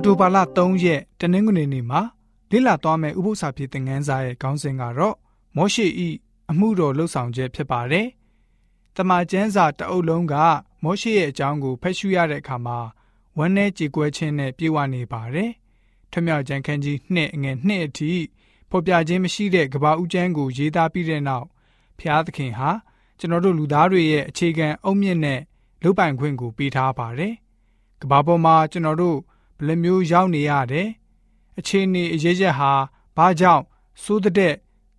အော်တိုဘာလ3ရက်တနင်္ဂနွေနေ့မှာလေ့လာသွားမယ့်ဥပုသ္စာပြေသင်ခန်းစာရဲ့ခေါင်းစဉ်ကတော့မောရှိဤအမှုတော်လှုပ်ဆောင်ချက်ဖြစ်ပါတယ်။တမန်ကျမ်းစာတအုပ်လုံးကမောရှိရဲ့အကြောင်းကိုဖတ်ရှုရတဲ့အခါမှာဝမ်းနည်းကြေကွဲခြင်းနဲ့ပြေဝနေပါတယ်။ထမြောက်ကျမ်းခန်းကြီး2အငယ်2အထိဖော်ပြခြင်းမရှိတဲ့ကဘာဦးကျမ်းကိုရေးသားပြီးတဲ့နောက်ဖျားသခင်ဟာကျွန်တော်တို့လူသားတွေရဲ့အခြေခံအုတ်မြင့်နဲ့လုပိုင်ခွင့်ကိုပေးထားပါတယ်။ကဘာပေါ်မှာကျွန်တော်တို့ ဘယ်လိုမျိုးရောက်နေရတယ်။အခြေအနေအရေးချက်ဟာဘာကြောင့်စိုးတဲ့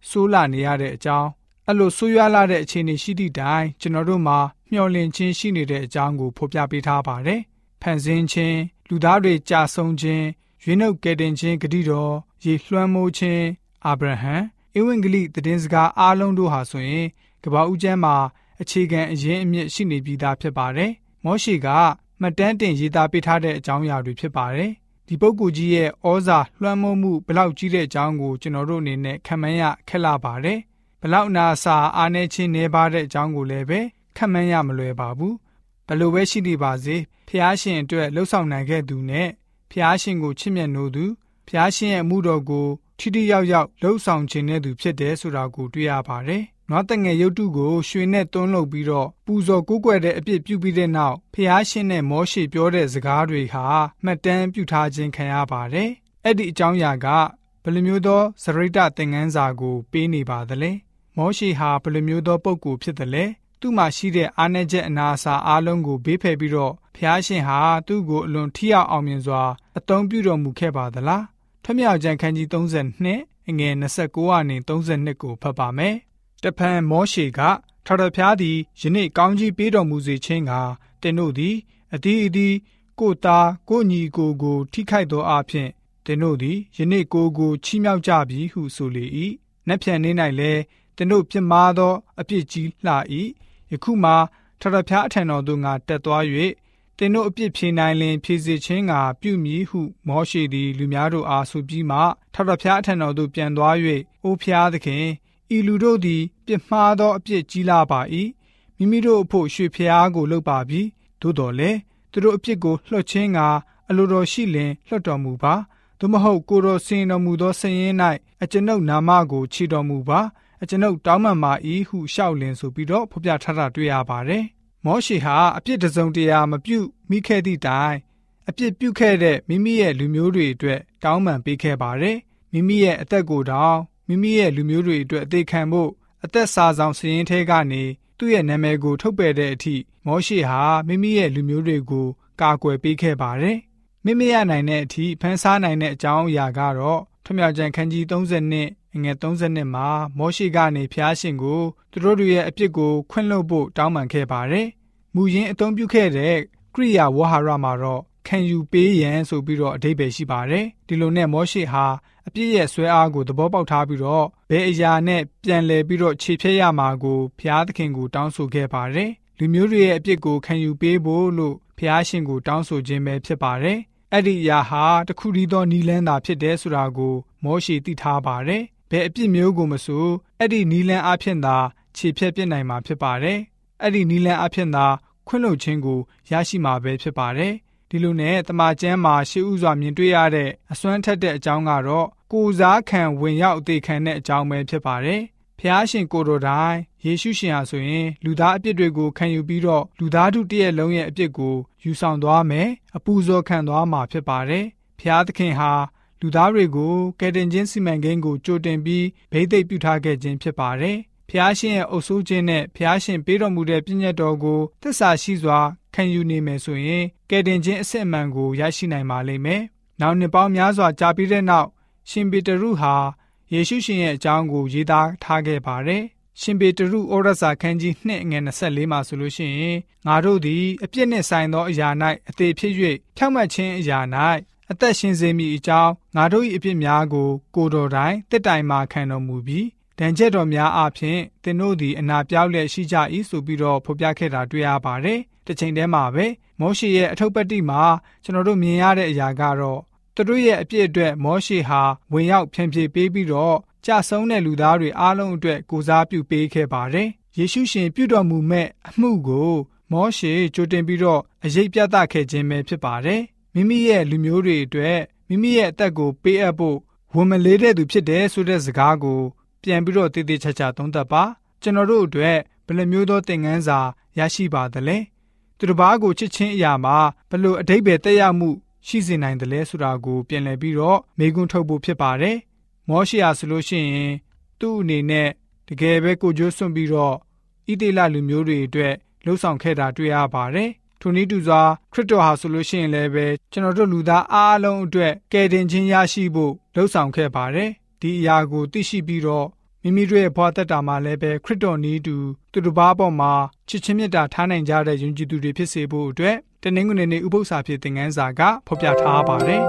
ဆိုးလာနေရတဲ့အကြောင်းအဲ့လိုဆိုးရွားလာတဲ့အခြေအနေရှိသည့်တိုင်ကျွန်တော်တို့မှာမျှော်လင့်ခြင်းရှိနေတဲ့အကြောင်းကိုဖော်ပြပေးထားပါတယ်။ဖန်ဆင်းခြင်းလူသားတွေကြာဆုံးခြင်းရွေးနှုတ်ကယ်တင်ခြင်းဂတိတော်ရေလွှမ်းမိုးခြင်းအာဗြဟံဧဝံဂေလိသတင်းစကားအားလုံးတို့ဟာဆိုရင်ကပ္ပဦးကျမ်းမှာအခြေခံအရင်းအမြစ်ရှိနေပြီးသားဖြစ်ပါတယ်။မောရှိက မှတ်တမ်းတင်ရေးသားပေးထားတဲ့အကြောင်းအရာတွေဖြစ်ပါတယ်။ဒီပုဂ္ဂိုလ်ကြီးရဲ့ဩဇာလွှမ်းမိုးမှုဘလောက်ကြီးတဲ့အကြောင်းကိုကျွန်တော်တို့အနေနဲ့ခံမှန်းရခက်လာပါတယ်။ဘလောက်နာစာအားနေခြင်းနေပါတဲ့အကြောင်းကိုလည်းပဲခံမှန်းရမလွယ်ပါဘူး။ဘလို့ပဲရှိနေပါစေဖျားရှင်အတွက်လှုပ်ဆောင်နိုင်ခဲ့သူနဲ့ဖျားရှင်ကိုချစ်မြတ်နိုးသူဖျားရှင်ရဲ့အမှုတော်ကိုထိထိရောက်ရောက်လှုပ်ဆောင်ခြင်းတဲ့သူဖြစ်တယ်ဆိုတာကိုတွေ့ရပါတယ်။ နွားတငယ်ရုပ်တုကိုရွှေနဲ့သွန်းလုပ်ပြီးတော့ပူဇော်ကိုးကွယ်တဲ့အပြစ်ပြုပြီးတဲ့နောက်ဖျားရှင်နဲ့မောရှေပြောတဲ့စကားတွေဟာမှတ်တမ်းပြုထားခြင်းခံရပါတယ်။အဲ့ဒီအကြောင်းအရာကဘယ်လိုမျိုးသောစရိတသင်ခန်းစာကိုပေးနေပါသလဲ။မောရှေဟာဘယ်လိုမျိုးသောပုဂ္ဂိုလ်ဖြစ်သလဲ။သူ့မှာရှိတဲ့အာဏာချက်အနာအဆာအလုံးကိုဘေးဖယ်ပြီးတော့ဖျားရှင်ဟာသူ့ကိုအလွန်ထိရောက်အောင်မြင်စွာအသုံးပြုတော်မူခဲ့ပါသလား။ထွမြောက်ကျန်ခန်းကြီး32အငယ်29ကနေ32ကိုဖတ်ပါမယ်။ တဖန်မောရှေကထော်တော်ဖျားသည်ယနေ့ကောင်းကြီးပေးတော်မူစေခြင်းကတင်တို့သည်အသီးအသီးကိုသားကိုညီကိုကို ထိခိုက်သောအဖြစ်တင်တို့သည်ယနေ့ကိုကိုချီးမြှောက်ကြပြီဟုဆိုလေ၏။နက်ဖြန်နေ၌လည်းတင်တို့ပြစ်မှားသောအပြစ်ကြီးလှ၏။ယခုမှထော်တော်ဖျားအထံတော်သို့ငါတက်သွား၍တင်တို့အပြစ်ဖြေနိုင်လင် ဖြေစေခြင်းကပြုမည်ဟု မောရှိသည် လူများတို့အားဆိုပြီးမှထော်တော်ဖျားအထံတော်သို့ပြန်သွား၍အိုဖျားသခင် ဤလူတို့သည်ပြစ်မှားသောအပြစ်ကြီးလာပါ၏မိမိတို့အဖို့ရွှေဖျားကိုလုပ်ပါပြီသို့တော်လည်းသူတို့အပြစ်ကိုလွှတ်ခြင်းကအလိုတော်ရှိလင်လွှတ်တော်မူပါသို့မဟုတ်ကိုတော်စင်တော်မူသောဆင်းရဲ၌အကျွန်ုပ်နာမကိုခြေတော်မူပါအကျွန်ုပ်တောင်းပန်ပါ၏ဟုလျှောက်လင်ဆိုပြီးတော့ဖော်ပြထားတာတွေ့ရပါတယ်မောရှေဟာအပြစ်တစုံတရာမပြုမိခဲ့သည့်တိုင်အပြစ်ပြုခဲ့တဲ့မိမိရဲ့လူမျိုးတွေအတွက်တောင်းပန်ပေးခဲ့ပါတယ်မိမိရဲ့အသက်ကိုတောင် မိမိရဲ့လူမျိုးတွေအတွက်အသေးခံဖို့အသက်စာဆောင်စည်ရင်ထဲကနေသူ့ရဲ့နာမည်ကိုထုတ်ပယ်တဲ့အထိမောရှေဟာမိမိရဲ့လူမျိုးတွေကိုကာကွယ်ပေးခဲ့ပါတယ်။မိမိရနိုင်တဲ့အထိဖန်ဆားနိုင်တဲ့အကြောင်းအရာကတော့ထမြောက်ကျန်ခန်းကြီး30နှစ်အငယ်30မှာမောရှေကနေဖျားရှင်ကိုသူတို့တွေရဲ့အပြစ်ကိုခွင့်လွှတ်ဖို့တောင်းပန်ခဲ့ပါတယ်။မူရင်းအသုံးပြုခဲ့တဲ့ကရိယာဝဟာရမှာတော့ ခံယူပေးရန်ဆိုပြီးတော့အဓိပ္ပာယ်ရှိပါတယ်။ဒီလိုနဲ့မောရှေဟာအပြစ်ရဲ့ဆွဲအားကိုသဘောပေါက်ထားပြီးတော့ဘယ်အရာနဲ့ပြန်လည်ပြီးတော့ခြေဖြတ်ရမှာကိုဘုရားသခင်ကိုတောင်းဆိုခဲ့ပါတယ်။လူမျိုးတွေရဲ့အပြစ်ကိုခံယူပေးဖို့လို့ဘုရားရှင်ကိုတောင်းဆိုခြင်းပဲဖြစ်ပါတယ်။အဲ့ဒီအရာဟာတခုတည်းသောနီလန်းသာဖြစ်တယ်ဆိုတာကိုမောရှေသိထားပါတယ်။ဘယ်အပြစ်မျိုးကိုမဆိုအဲ့ဒီနီလန်းအဖြစ်သာခြေဖြတ်ပြစ်နိုင်မှာဖြစ်ပါတယ်။အဲ့ဒီနီလန်းအဖြစ်သာခွင့်လွှတ်ခြင်းကိုရရှိမှာပဲဖြစ်ပါတယ်။ ဒီလိုနဲ့တမန်ကျမ်းမှာရှေးဥစွာမြင်တွေ့ရတဲ့အစွမ်းထက်တဲ့အကြောင်းကတော့ကိုစားခံဝင်ရောက်အသေးခံတဲ့အကြောင်းပဲဖြစ်ပါတယ်။ဖျားရှင်ကိုတော်တိုင်ယေရှုရှင်ဟာဆိုရင်လူသားအပြစ်တွေကိုခံယူပြီးတော့လူသားတို့တရဲ့လုံးရဲ့အပြစ်ကိုယူဆောင်သွားမယ်အပူဇော်ခံသွားမှာဖြစ်ပါတယ်။ဖျားသခင်ဟာလူသားတွေကိုကယ်တင်ခြင်းစီမံကိန်းကိုကြိုတင်ပြီးဗိသိက်ပြုထားခဲ့ခြင်းဖြစ်ပါတယ်။ဖျားရှင်ရဲ့အုပ်စိုးခြင်းနဲ့ဖျားရှင်ပေးတော်မူတဲ့ပြည့်ညတ်တော်ကိုသစ္စာရှိစွာ ခံယူနေမယ်ဆိုရင်ကယ်တင်ခြင်းအစစ်အမှန်ကိုရရှိနိုင်ပါလိမ့်မယ်။နောက်နှစ်ပေါင်းများစွာကြာပြီးတဲ့နောက်ရှင်ပေတရုဟာယေရှုရှင်ရဲ့အကြောင်းကိုရေးသားထားခဲ့ပါတယ်။ရှင်ပေတရုဩရစာခန်းကြီး2ငွေ24မှာဆိုလို့ရှိရင်ငါတို့သည်အပြစ်နှင့်ဆိုင်သောအရာ၌အသေးဖြစ်၍ဖြောက်မှတ်ခြင်းအရာ၌အသက်ရှင်စေမိအကြောင်းငါတို့၏အပြစ်များကိုကိုတော်တိုင်တစ်တိုင်မှခံတော်မူပြီးဒဏ်ချက်တော်များအပြင်သင်တို့သည်အနာပြောက်လျက်ရှိကြ၏ဆိုပြီးတော့ဖော်ပြခဲ့တာတွေ့ရပါတယ်။ တစ်ချိန်တည်းမှာပဲမောရှေရဲ့အထုပ်ပတ္တိမှာကျွန်တော်တို့မြင်ရတဲ့အရာကတော့သူတို့ရဲ့အပြစ်အတွက်မောရှေဟာဝင်ရောက်ဖြန့်ဖြေပေးပြီးတော့ကြဆုံးတဲ့လူသားတွေအားလုံးအတွက်ကိုစားပြုပေးခဲ့ပါတယ်။ယေရှုရှင်ပြုတော်မူမဲ့အမှုကိုမောရှေကြိုတင်ပြီးတော့အရေးပြသခဲ့ခြင်းပဲဖြစ်ပါတယ်။မိမိရဲ့လူမျိုးတွေအတွက်မိမိရဲ့အသက်ကိုပေးအပ်ဖို့ဝန်မလေးတဲ့သူဖြစ်တယ်ဆိုတဲ့စကားကို ပြန်ပြီးတော့တည်တည်ချာချာသုံးသပ်ပါကျွန်တော်တို့အတွက်ဘယ်လိုမျိုးသောသင်ခန်းစာရရှိပါသလဲ သူတစ်ပါးကိုချစ်ချင်းအရာမှာဘယ်လိုအတိတ်ပဲတက်ရောက်မှုရှိစေနိုင်တယ်လဲဆိုတာကိုပြန်လည်ပြီးတော့မေးခွန်းထုတ်ဖို့ဖြစ်ပါတယ်မောရှိယာဆိုလို့ရှိရင်သူ့အနေနဲ့တကယ်ပဲကိုကြိုးစွန့်ပြီးတော့ဣသေလလူမျိုးတွေအတွက်လှုပ်ဆောင်ခဲ့တာတွေ့ရပါတယ်ထိုနည်းတူစွာခရစ်တော်ဟာဆိုလို့ရှိရင်လည်းပဲကျွန်တော်တို့လူသားအားလုံးအတွက်ကယ်တင်ခြင်းရရှိဖို့လှုံ့ဆော်ခဲ့ပါတယ်ဒီအရာကိုသိရှိပြီးတော့ မိမိတို့ရဲ့ဘဝတက်တာမှာလည်းပဲခရစ်တော်နည်းတူသူတစ်ပါးပေါ်မှာချစ်ချင်းမြတ်တာထားနိုင်ကြတဲ့ယဉ်ကျေးသူတွေဖြစ်စေဖို့အတွက်တနင်္ဂနွေနေ့ဥပုသ္စာဖြစ်တဲ့ငန်းစာကဖော်ပြထားပါတယ်